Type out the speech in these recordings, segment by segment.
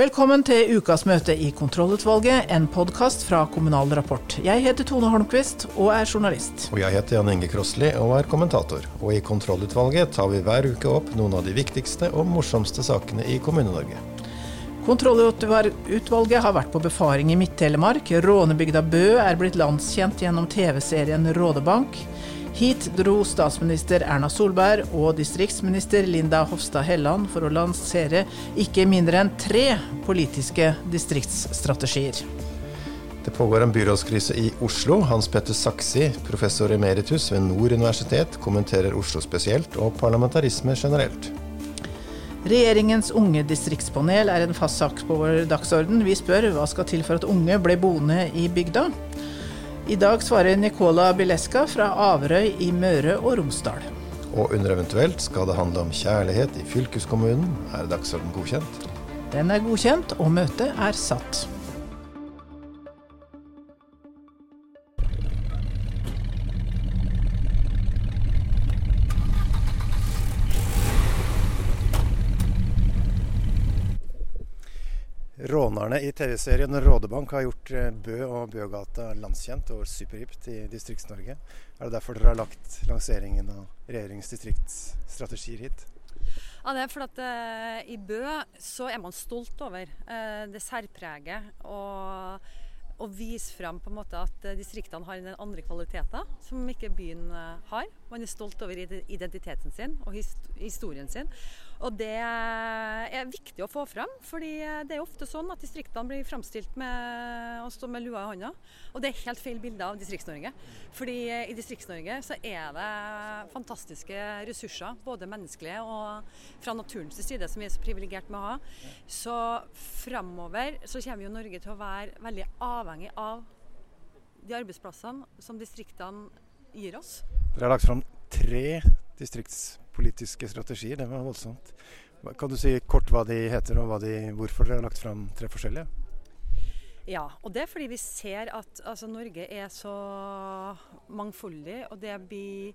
Velkommen til ukas møte i Kontrollutvalget, en podkast fra Kommunal Rapport. Jeg heter Tone Holmquist og er journalist. Og jeg heter Jan Inge Krosli og er kommentator. Og i Kontrollutvalget tar vi hver uke opp noen av de viktigste og morsomste sakene i Kommune-Norge. Kontrollutvalget har vært på befaring i Midt-Telemark. Rånebygda Bø er blitt landskjent gjennom TV-serien Rådebank. Hit dro statsminister Erna Solberg og distriktsminister Linda Hofstad Helland for å lansere ikke mindre enn tre politiske distriktsstrategier. Det pågår en byrådskrise i Oslo. Hans Petter Saksi, professor emeritus ved Nord universitet, kommenterer Oslo spesielt og parlamentarisme generelt. Regjeringens unge distriktspanel er en fast sak på vår dagsorden. Vi spør hva skal til for at unge ble boende i bygda. I dag svarer Nicola Bileska fra Averøy i Møre og Romsdal. Og under eventuelt skal det handle om kjærlighet i fylkeskommunen. Er dagsorden godkjent? Den er godkjent, og møtet er satt. Rånerne i TV-serien Rådebank har gjort eh, Bø og Bøgata landskjent og superhipt i Distrikts-Norge. Er det derfor dere har lagt lanseringen av regjeringens distriktsstrategier hit? Ja, det er fordi at uh, I Bø så er man stolt over uh, det særpreget og, og vise frem på en måte at distriktene har en andre kvaliteter som ikke byen har. Man er stolt over identiteten sin og his historien sin. Og det er viktig å få frem, fordi det er ofte sånn at distriktene blir framstilt med å stå med lua i hånda. Og det er helt feil bilde av Distrikts-Norge. Fordi i Distrikts-Norge så er det fantastiske ressurser, både menneskelige og fra naturens side, som vi er så privilegert med å ha. Så framover så kommer jo Norge til å være veldig avhengig av de arbeidsplassene som distriktene gir oss. Dere har lagt fram tre distriktspolitiske strategier. Det var voldsomt. Kan du si kort hva de heter, og de, hvorfor dere har lagt fram tre forskjellige? Ja, og det er fordi vi ser at altså, Norge er så mangfoldig. Og det blir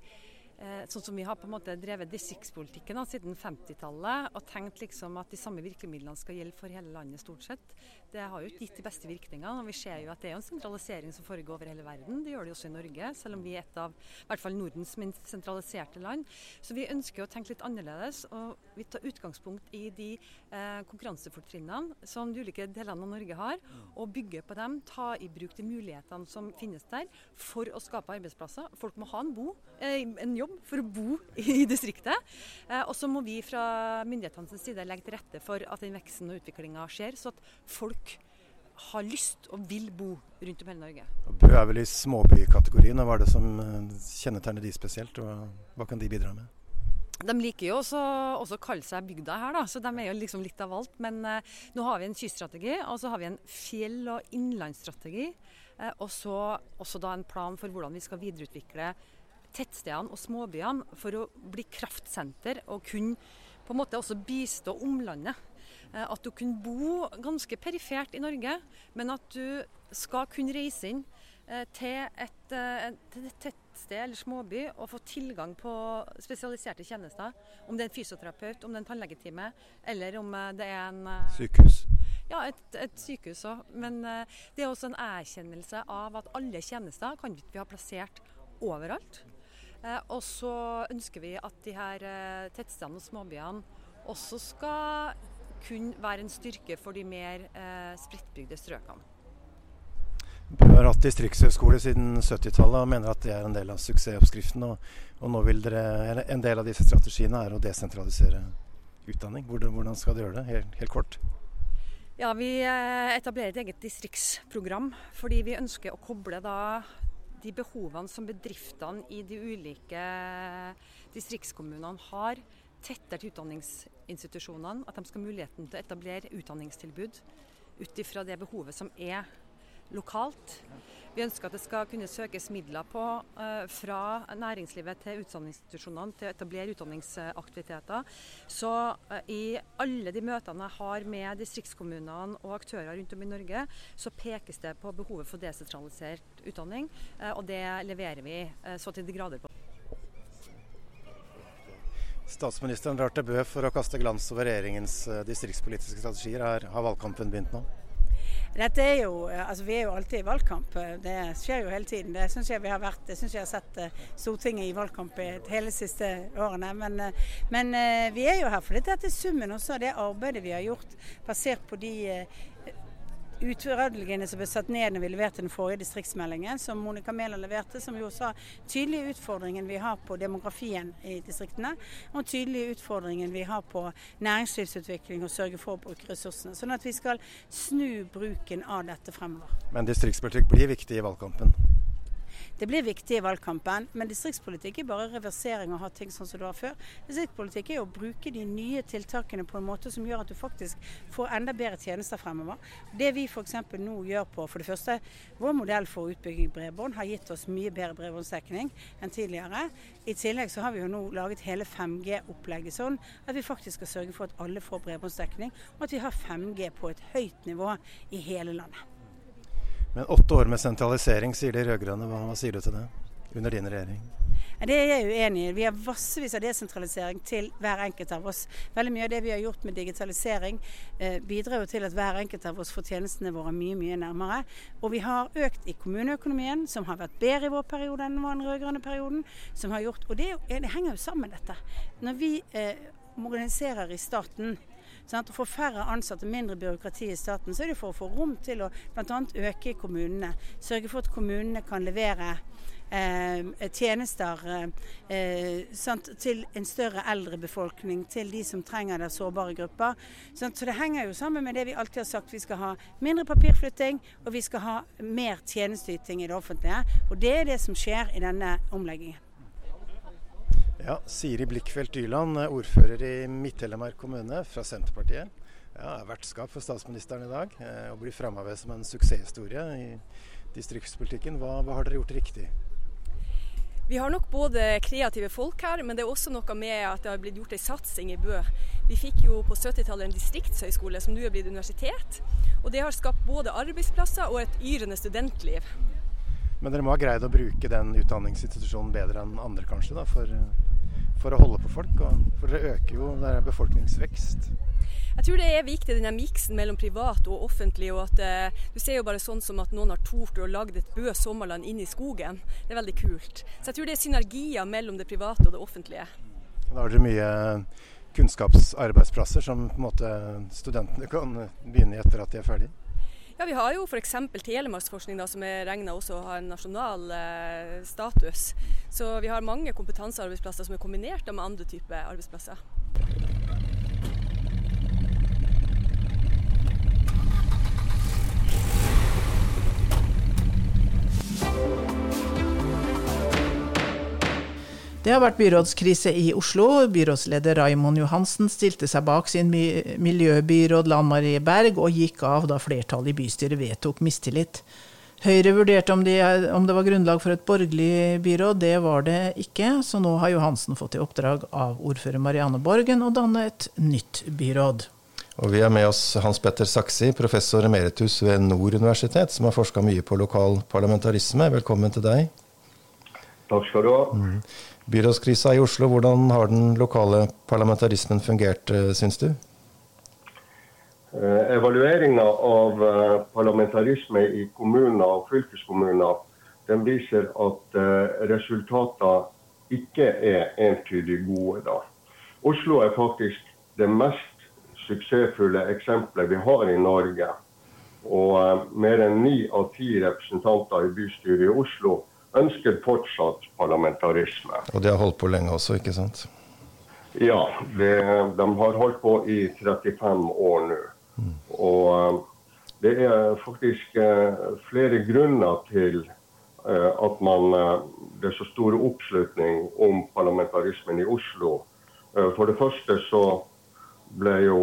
Eh, sånn som vi har på en måte drevet distriktspolitikken siden 50-tallet og tenkt liksom at de samme virkemidlene skal gjelde for hele landet stort sett. Det har jo ikke gitt de beste virkningene. og Vi ser jo at det er en sentralisering som foregår over hele verden. Det gjør det også i Norge, selv om vi er et av i hvert fall Nordens minst sentraliserte land. Så vi ønsker å tenke litt annerledes. og Vi tar utgangspunkt i de eh, konkurransefortrinnene som de ulike delene av Norge har, og bygge på dem. Ta i bruk de mulighetene som finnes der for å skape arbeidsplasser. Folk må ha en, bo, eh, en jobb for å bo i distriktet. Eh, og så må vi fra myndighetenes side legge til rette for at den veksten og utviklinga skjer, så at folk har lyst og vil bo rundt om hele Norge. Bø er vel i småbykategorien. Hva er det som eh, kjennetegner de spesielt, og hva kan de bidra med? De liker jo også, å kalle seg bygda her, da, så de er jo liksom litt av alt. Men eh, nå har vi en kyststrategi, og så har vi en fjell- og innlandsstrategi. Eh, og så også da en plan for hvordan vi skal videreutvikle tettstedene og småbyene for å bli kraftsenter og kunne på en måte også bistå omlandet. Eh, at du kunne bo ganske perifert i Norge, men at du skal kunne reise inn eh, til et, eh, til et tettsted eller småby og få tilgang på spesialiserte tjenester. Om det er en fysioterapeut, om det er en tannlegetime, eller om det er en Sykehus? Ja, et, et sykehus òg. Men det er også en erkjennelse av at alle tjenester kan vi ikke ha plassert overalt. Og så ønsker vi at de her tettstedene og småbyene også skal kunne være en styrke for de mer eh, spredtbygde strøkene. Du har hatt distriktshøyskole siden 70-tallet og mener at det er en del av suksessoppskriften. Og, og, nå vil dere, En del av disse strategiene er å desentralisere utdanning. Hvordan, hvordan skal dere gjøre det, helt, helt kort? Ja, Vi etablerer et eget distriktsprogram fordi vi ønsker å koble da de behovene som bedriftene i de ulike distriktskommunene har, tettere til utdanningsinstitusjonene. At de skal ha muligheten til å etablere utdanningstilbud ut ifra det behovet som er lokalt. Vi ønsker at det skal kunne søkes midler på uh, fra næringslivet til utdanningsinstitusjonene til å etablere utdanningsaktiviteter. Så uh, i alle de møtene jeg har med distriktskommunene og aktører rundt om i Norge, så pekes det på behovet for desentralisert utdanning, uh, og det leverer vi så til de grader på. Statsministeren drar til Bø for å kaste glans over regjeringens eh, distriktspolitiske strategier. Her har valgkampen begynt nå? Dette er jo, eh, altså Vi er jo alltid i valgkamp. Det skjer jo hele tiden. Det syns jeg vi har vært, det synes jeg har sett eh, Stortinget i valgkamp hele de siste årene. Men, men, vi er jo her fordi dette er summen også av det arbeidet vi har gjort basert på de utfordringene som ble satt ned når vi leverte den forrige distriktsmeldingen, som Monica Mæland leverte, som jo sa tydelige utfordringen vi har på demografien i distriktene, og tydelige utfordringen vi har på næringslivsutvikling og sørge for å bruke ressursene. Sånn at vi skal snu bruken av dette fremover. Men distriktspolitikk blir viktig i valgkampen? Det blir viktig i valgkampen, men distriktspolitikk er bare reversering og ha ting sånn som du har før. Distriktspolitikk er å bruke de nye tiltakene på en måte som gjør at du faktisk får enda bedre tjenester fremover. Det vi f.eks. nå gjør på for det første, vår modell for utbygging bredbånd har gitt oss mye bedre bredbåndsdekning enn tidligere. I tillegg så har vi jo nå laget hele 5G-opplegget sånn at vi faktisk skal sørge for at alle får bredbåndsdekning, og at vi har 5G på et høyt nivå i hele landet. Men åtte år med sentralisering, sier de rød-grønne. Hva, sier du til det? Under din regjering? Det er jeg uenig i. Vi har massevis av desentralisering til hver enkelt av oss. Veldig mye av det vi har gjort med digitalisering eh, bidrar jo til at hver enkelt av oss får tjenestene våre mye mye nærmere. Og vi har økt i kommuneøkonomien, som har vært bedre i vår periode enn den rød-grønne perioden. som har gjort, Og det, det, henger jo sammen, dette. Når vi eh, moderniserer i staten, Sant? Å få færre ansatte, mindre byråkrati i staten, så er det for å få rom til å bl.a. øke i kommunene. Sørge for at kommunene kan levere eh, tjenester eh, til en større eldre befolkning, til de som trenger det, sårbare grupper. Sant? Så det henger jo sammen med det vi alltid har sagt. Vi skal ha mindre papirflytting, og vi skal ha mer tjenesteyting i det offentlige. Og det er det som skjer i denne omleggingen. Ja, Siri Blikkfeldt Dyland, ordfører i Midt-Telemark kommune fra Senterpartiet. Ja, er vertskap for statsministeren i dag eh, og blir framhevet som en suksesshistorie i distriktspolitikken. Hva, hva, har dere gjort riktig? Vi har nok både kreative folk her, men det er også noe med at det har blitt gjort en satsing i Bø. Vi fikk jo på 70-tallet en distriktshøyskole som nå er blitt universitet. Og det har skapt både arbeidsplasser og et yrende studentliv. Men dere må ha greid å bruke den utdanningsinstitusjonen bedre enn andre, kanskje? da, for for å holde på folk. for det øker jo, det er befolkningsvekst. Jeg tror det er viktig denne miksen mellom privat og offentlig. og at eh, Du ser jo bare sånn som at noen har tort å lage et Bø sommerland inne i skogen. Det er veldig kult. Så jeg tror det er synergier mellom det private og det offentlige. Da har dere mye kunnskapsarbeidsplasser som på en måte studentene kan begynne etter at de er ferdige? Ja, Vi har jo f.eks. telemarksforskning, som er regna også å ha en nasjonal eh, status. Så vi har mange kompetansearbeidsplasser som er kombinert med andre typer arbeidsplasser. Det har vært byrådskrise i Oslo. Byrådsleder Raimond Johansen stilte seg bak sin miljøbyråd Lan Marie Berg, og gikk av da flertallet i bystyret vedtok mistillit. Høyre vurderte om, de, om, det var grunnlag for et borgerlig byråd. Det var det ikke, så nå har Johansen fått i oppdrag av ordfører Marianne Borgen å danne et nytt byråd. Og Vi har med oss Hans Petter Saksi, professor emeritus ved Nord universitet, som har forska mye på lokal parlamentarisme. Velkommen til deg. Takk skal du ha. Mm. Byrådskrisa i Oslo, hvordan har den lokale parlamentarismen fungert, eh, syns du? Eh, Evalueringa av eh, parlamentarisme i kommuner og fylkeskommuner den viser at resultatene ikke er entydig gode. da. Oslo er faktisk det mest suksessfulle eksempelet vi har i Norge. Og mer enn ni av ti representanter i bystyret i Oslo ønsker fortsatt parlamentarisme. Og de har holdt på lenge også, ikke sant? Ja, det, de har holdt på i 35 år nå. Mm. Og eh, det er faktisk eh, flere grunner til eh, at man, det er så stor oppslutning om parlamentarismen i Oslo. For det første så ble jo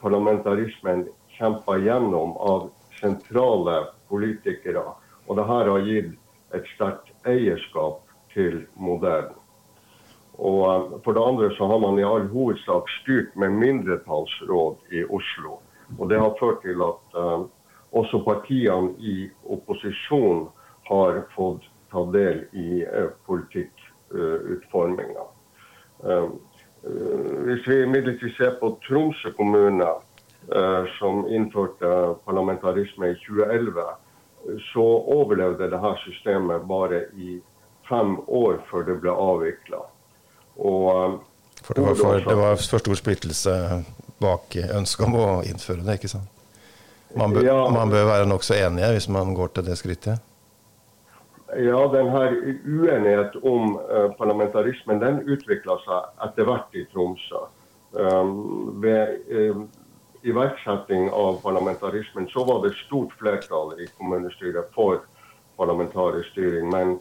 parlamentarismen kjempa gjennom av sentrale politikere. Og det her har gitt et sterkt eierskap til modellen. Og eh, For det andre så har man i all hovedsak styrt med mindretallsråd i Oslo. Og Det har ført til at uh, også partiene i opposisjon har fått ta del i uh, politikkutforminga. Uh, hvis vi imidlertid ser på Tromsø kommune, som innførte parlamentarisme i 2011, så overlevde dette systemet bare i fem år før det ble avvikla. For det var for, det var for stor splittelse bak ønsket om å innføre det, ikke sant? Man bør, ja, man bør være nokså enige hvis man går til det skrittet? Ja, den her uenighet om uh, parlamentarismen den utvikla seg etter hvert i Tromsø. Um, ved uh, iverksetting av parlamentarismen så var det stort flertall i kommunestyret for parlamentarisk styring. Men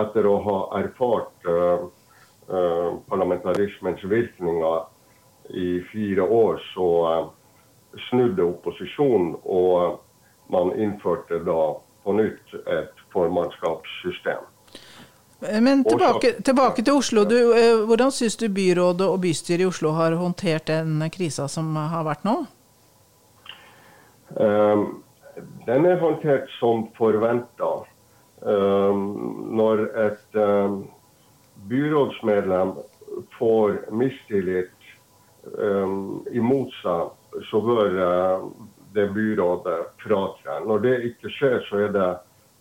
etter å ha erfart uh, parlamentarismens virkninger i fire år, så snudde opposisjonen, og man innførte da på nytt et formannskapssystem. Men tilbake, tilbake til Oslo. Du, hvordan syns du byrådet og bystyret i Oslo har håndtert den krisa som har vært nå? Um, den er håndtert som forventa. Um, når et um, byrådsmedlem får mistillit imot seg så bør eh, det byrådet fratre. Når det ikke skjer, så er det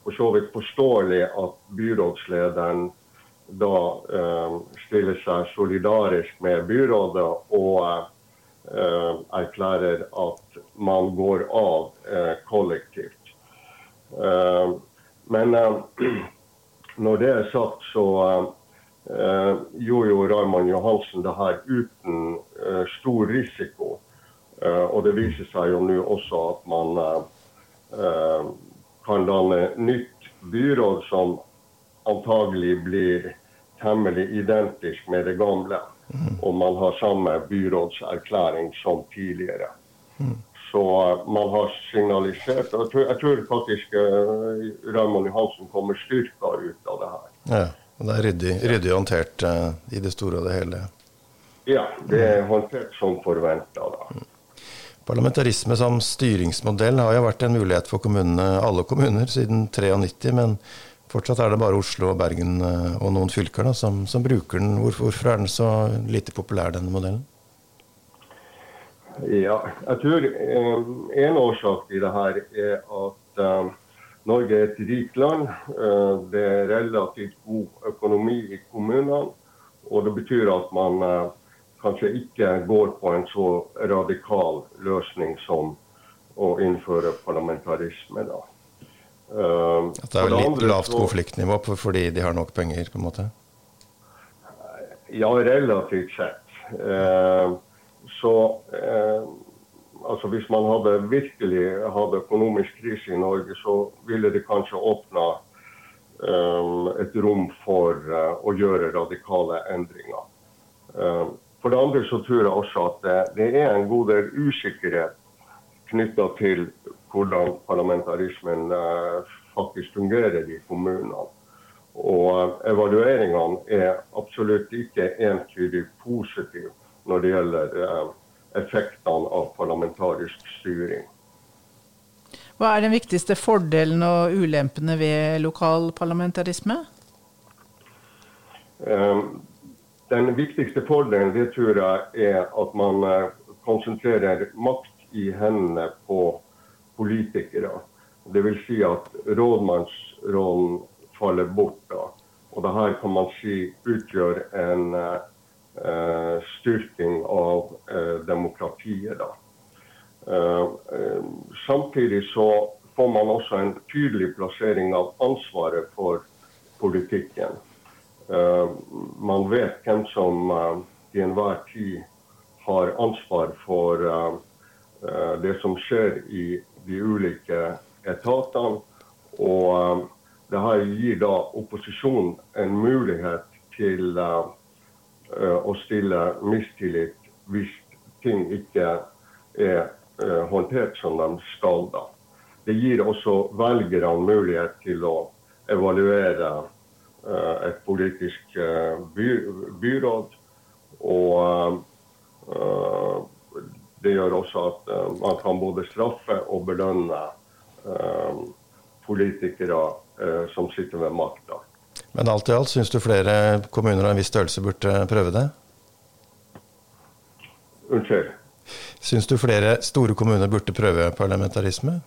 for så vidt forståelig at byrådslederen da stiller seg solidarisk med byrådet og eh, erklærer at man går av eh, kollektivt. Eh, men eh, når det er sagt, så gjorde jo Raymond Johansen det her uten stor risiko. Eh, og det viser seg jo nå også at man eh, eh, kan danne nytt byråd som antagelig blir temmelig identisk med det gamle. Og man har samme byrådserklæring som tidligere. Så man har signalisert og Jeg tror, jeg tror faktisk uh, Raymond Johansen kommer styrka ut av det her. Ja, og Det er ryddig, ryddig håndtert uh, i det store og det hele? Ja, det er håndtert som forventa. Parlamentarisme som styringsmodell har jo vært en mulighet for kommunene, alle kommuner siden 93, men fortsatt er det bare Oslo, og Bergen eh, og noen fylker da, som, som, bruker den. Hvorfor, er den så lite populær, denne modellen? Ja, jeg tror eh, en årsak i det her er at eh, Norge er et rikt land. Det er relativt god økonomi i kommunene. Og det betyr at man kanskje ikke går på en så radikal løsning som å innføre parlamentarisme. da. Uh, At det er litt lavt konfliktnivå fordi de har nok penger, på en måte? Ja, relativt sett. Uh, så uh, altså Hvis man hadde virkelig hadde økonomisk krise i Norge, så ville det kanskje åpna et rom for å gjøre radikale endringer. For det andre så tror jeg også at det, det er en god del usikkerhet knytta til hvordan parlamentarismen eh, faktisk fungerer i kommunene. Og eh, evalueringene er absolutt ikke entydig positive når det gjelder eh, effektene av parlamentarisk styring. Hva er den viktigste fordelen og ulempene ved lokal parlamentarisme? Den viktigste fordelen det tror jeg er at man konsentrerer makt i hendene på politikere. Dvs. Si at rådmannsrollen faller bort. da. Og det her kan man si utgjør en uh, styrking av uh, demokratiet. da. Uh, samtidig så får man også en tydelig plassering av ansvaret for politikken. Man vet hvem som til enhver tid har ansvar for det som skjer i de ulike etatene. Og det her gir da opposisjonen en mulighet til å stille mistillit hvis ting ikke er håndtert som de skal. da. Det gir også velgerne mulighet til å evaluere et politisk by, byråd. Og eh, det gjør også at man kan både straffe og belønne politikere som sitter ved makta. Men alt i alt, syns du flere kommuner av en viss størrelse burde prøve det? Unnskyld. Syns du flere store kommuner burde prøve parlamentarisme?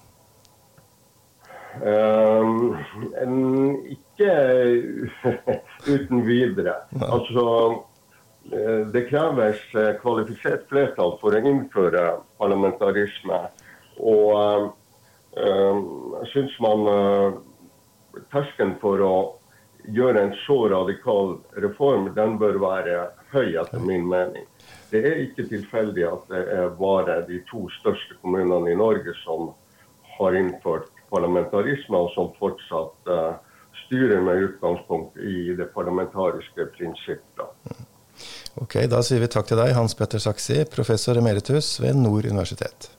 Um, ikke uten videre. Altså, eh, det kreves eh, kvalifisert flertall for å innføre parlamentarisme. Og jeg syns man Terskelen for å gjøre en så radikal reform, den bør være høy, etter min mening. Det er ikke tilfeldig at det er bare de to største kommunene i Norge som har innført parlamentarisme, og som fortsatt styrer med utgangspunkt i det parlamentariske prinsippet. Ok, Da sier vi takk til deg, Hans Petter Saksi, professor emeritus ved Nord universitet.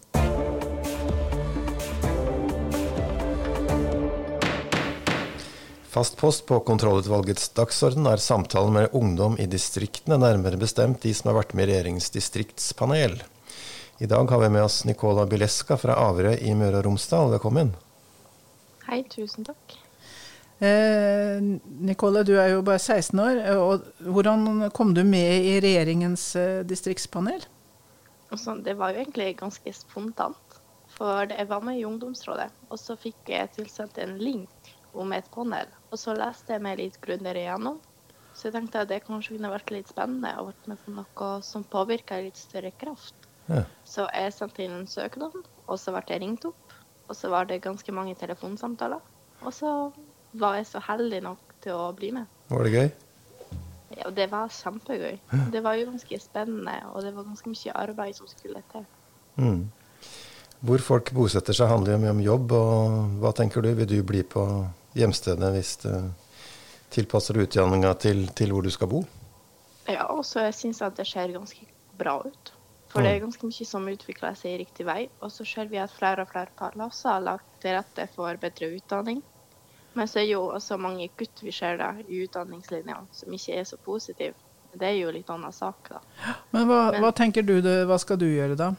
Fast post på kontrollutvalgets dagsorden er samtalen med ungdom i distriktene, nærmere bestemt de som har vært med i regjeringens distriktspanel. I dag har vi med oss Nicola Bileska fra Averøy i Møre og Romsdal. Velkommen. Hei, tusen takk. Eh, Nicola, du er jo bare 16 år. og Hvordan kom du med i regjeringens eh, distriktspanel? Altså, det var jo egentlig ganske spontant. For jeg var med i ungdomsrådet, og så fikk jeg tilsendt en link om et panel. Og så leste jeg meg litt grundigere igjennom. Så jeg tenkte at det kanskje kunne vært litt spennende å vært med på noe som påvirker litt større kraft. Ja. Så jeg sendte inn en søknad, og så ble jeg ringt opp. Og så var det ganske mange telefonsamtaler. Og så var jeg så heldig nok til å bli med. Var det gøy? Ja, det var kjempegøy. Det var jo ganske spennende, og det var ganske mye arbeid som skulle til. Mm. Hvor folk bosetter seg handler jo mye om jobb, og hva tenker du? Vil du bli på hjemstedet hvis du tilpasser utdanninga til, til hvor du skal bo? Ja, og så syns jeg at det ser ganske bra ut. For det er ganske mye som utvikler seg i riktig vei. Og så ser vi at flere og flere plasser har lagt til rette for bedre utdanning. Men så er jo også mange gutter vi ser da, i utdanningslinjene som ikke er så positive. Det er jo litt annen sak, da. Men hva, Men- hva tenker du, det- hva skal du gjøre da?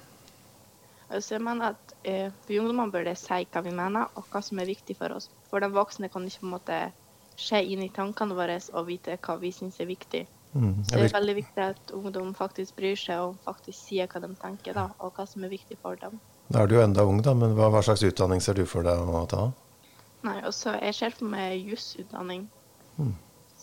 Altså, jeg mener at eh, Vi ungdommene bør det si hva vi mener, og hva som er viktig for oss. For de voksne kan ikke på en måte se inn i tankene våre og vite hva vi syns er viktig. Mm. Så det er veldig viktig at ungdom faktisk bryr seg og faktisk sier hva de tenker, da, og hva som er viktig for dem. Da er du jo enda ung, da, men hva, hva slags utdanning ser du for deg å ta? Nei, og så Jeg ser for meg jusutdanning. Mm.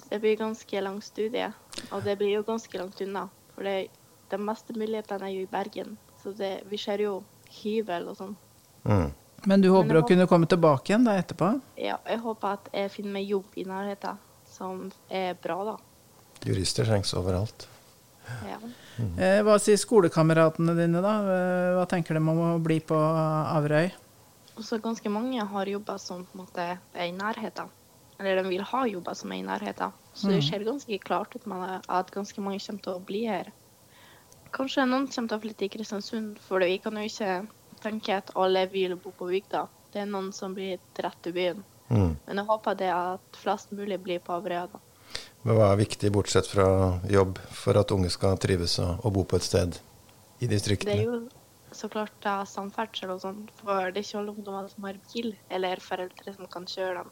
Det blir ganske lang studie, og det blir jo ganske langt unna. For det, de meste mulighetene er jo i Bergen, så det, vi ser jo hybel og sånn. Mm. Men du håper Men å kunne komme tilbake igjen da etterpå? Ja, jeg håper at jeg finner meg jobb i nærheten som er bra, da. Jurister trengs overalt. Ja. Mm. hva sier skolekameratene dine da? Eh, hva tenker de om å bli på Averøy? Og så ganske mange har jobber som på en måte er i nærheten. Eller de vil ha jobber som er i nærheten. Så det ser ganske klart ut med at ganske mange kommer til å bli her. Kanskje noen kommer til å flytte i Kristiansund, for vi kan jo ikke tenke at alle vil bo på bygda. Det er noen som blir rett i byen. Mm. Men jeg håper det at flest mulig blir på Averøya. Men hva er viktig, bortsett fra jobb, for at unge skal trives og, og bo på et sted i Det er distriktene? jo så klart ta samferdsel og sånn, for det er ikke alle ungdommer som har bil, eller foreldre som kan kjøre dem.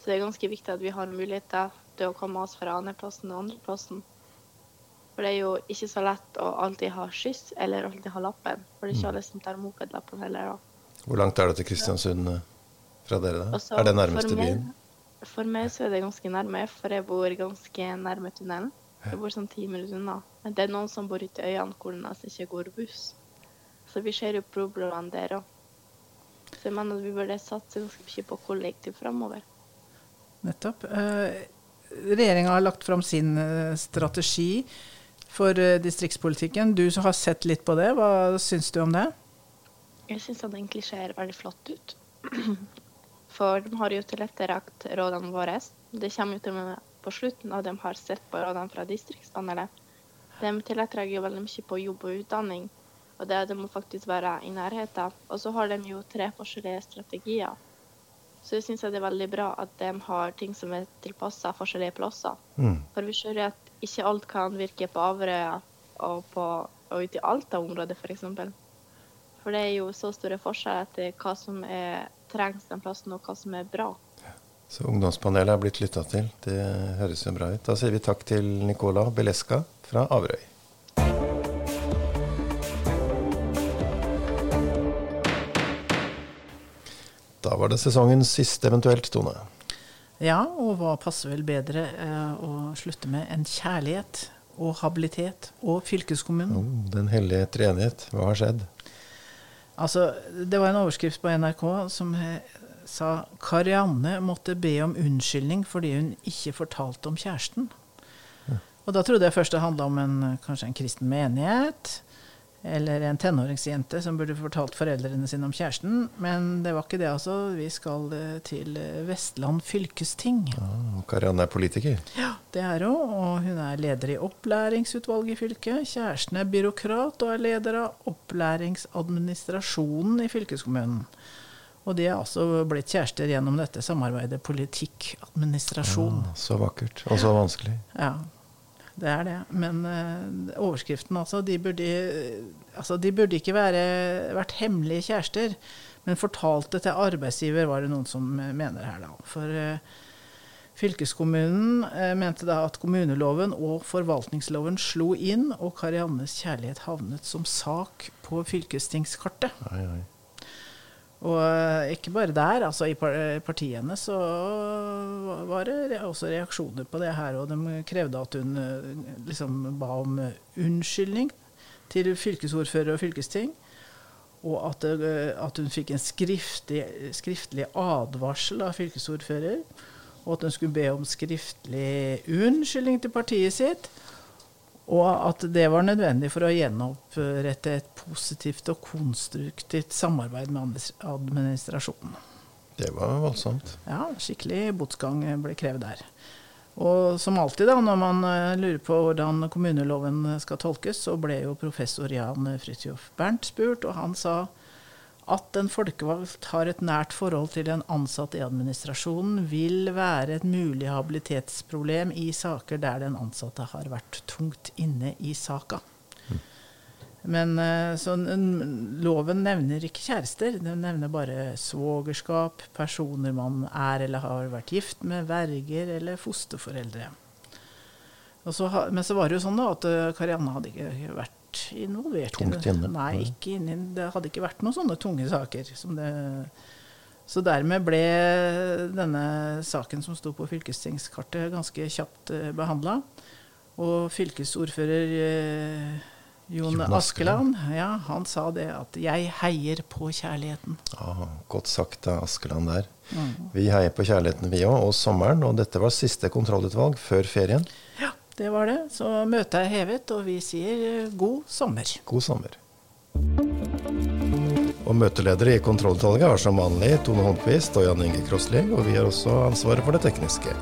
Så det er ganske viktig at vi har muligheter til å komme oss fra andreplassen og andreplassen. For det er jo ikke så lett å alltid ha skyss, eller alltid ha lappen. For det er ikke alle som tar mopedlappen heller, da. Hvor langt er det til Kristiansund eh, fra dere? da? Også, Er det nærmeste for meg- byen? For meg så er det ganske nærme, for jeg bor ganske nærme tunnelen. Jeg bor sånn ti minutter unna. Men det er noen som bor ute i øyene hvor det nesten ikke går buss. Så vi ser jo problemene der òg. Så jeg mener at vi burde satse ganske mye på kollektiv framover. Nettopp. Eh, Regjeringa har lagt fram sin eh, strategi for eh, distriktspolitikken. Du som har sett litt på det, hva syns du om det? Jeg syns det egentlig ser veldig flott ut. For de har jo tilrettelagt rådene våre. Det kommer jo til og med på slutten av de har sett på rådene fra distriktspanelet. De tilrettelegger jo veldig mye på jobb og utdanning, og det, det må faktisk være i nærheten. Og så har de jo tre forskjellige strategier. Så jeg syns det er veldig bra at de har ting som er tilpassa forskjellige plasser. Mm. For vi ser jo at ikke alt kan virke på Averøya og, på, og ute i Alta-området f.eks. For det er jo så store forskjeller etter hva som er, trengs den plassen, og hva som er bra. Så ungdomspanelet er blitt lytta til. Det høres jo bra ut. Da sier vi takk til Nicola Beleska fra Averøy. Da var det sesongens siste eventuelt, Tone. Ja, og hva passer vel bedre eh, å slutte med enn kjærlighet og habilitet og fylkeskommunen? Oh, den hellige treenighet. Hva har skjedd? Altså, det var en overskrift på NRK som sa Karianne måtte be om unnskyldning fordi hun ikke fortalte om kjæresten. Ja. Og da trodde jeg først det handla om en, kanskje en kristen menighet. Eller en tenåringsjente som burde fortalt foreldrene sine om kjæresten. Men det var ikke det, altså. Vi skal eh, til eh, Vestland fylkesting. Ah, Karianne er politiker? Ja, det er hun. Og hun er leder i opplæringsutvalget i fylket. Kjæresten er byråkrat og er leder av opplæringsadministrasjonen i fylkeskommunen. Og de er altså blitt kjærester gjennom dette samarbeidet politikk-administrasjon. Så vakkert. Og så vanskelig. Ja det er det. Men uh, overskriften, altså de, burde, altså de burde, ikke være, vært hemmelige kjærester, men fortalte til arbeidsgiver, var det noen som mener her, da. For uh, fylkeskommunen uh, mente da at kommuneloven og forvaltningsloven slo inn, og Kariannes kjærlighet havnet som sak på fylkestingskartet. Ai, oi. Og eh, ikke bare der, altså i partiene så var det også reaksjoner på det her. Og de krevde at hun eh, liksom ba om unnskyldning til fylkesordfører og fylkesting. Og at, eh, at hun fikk en skriftlig, skriftlig, advarsel av fylkesordfører. Og at hun skulle be om skriftlig unnskyldning til partiet sitt. Og at det var nødvendig for å gjenopprette et positivt og konstruktivt samarbeid med administrasjonen. Det var voldsomt. Ja, skikkelig botsgang ble krevd der. Og som alltid da, når man eh, lurer på hvordan kommuneloven skal tolkes, så ble jo professor Jan Fridtjof Bernt spurt, og han sa at en folkevalgt har et nært forhold til en ansatt i administrasjonen, vil være et mulig habilitetsproblem i saker der den ansatte har vært tungt inne i saka. Men eh, så, loven nevner ikke kjærester. Den nevner bare svogerskap, personer man er eller har vært gift med, verger eller fosterforeldre. Så, men så var det jo sånn da, at eh, Karianne hadde ikke vært involvert Tungt inne. Nei, ikke inni, det hadde ikke vært noen sånne tunge saker. Det, så dermed ble denne saken som sto på fylkestingskartet, ganske kjapt eh, behandla. Og fylkesordfører eh, Jon Askeland, ja, han sa det at 'jeg heier på kjærligheten'. Ah, godt sagt av Askeland der. Mm. Vi heier på kjærligheten vi òg, og sommeren. Og dette var siste kontrollutvalg før ferien. Ja, det var det. Så møtet er hevet, og vi sier eh, god sommer. God sommer. Og møteledere i kontrollutvalget er som vanlig Tone Håndquist og Jan Inge Krosli, og vi har også ansvaret for det tekniske.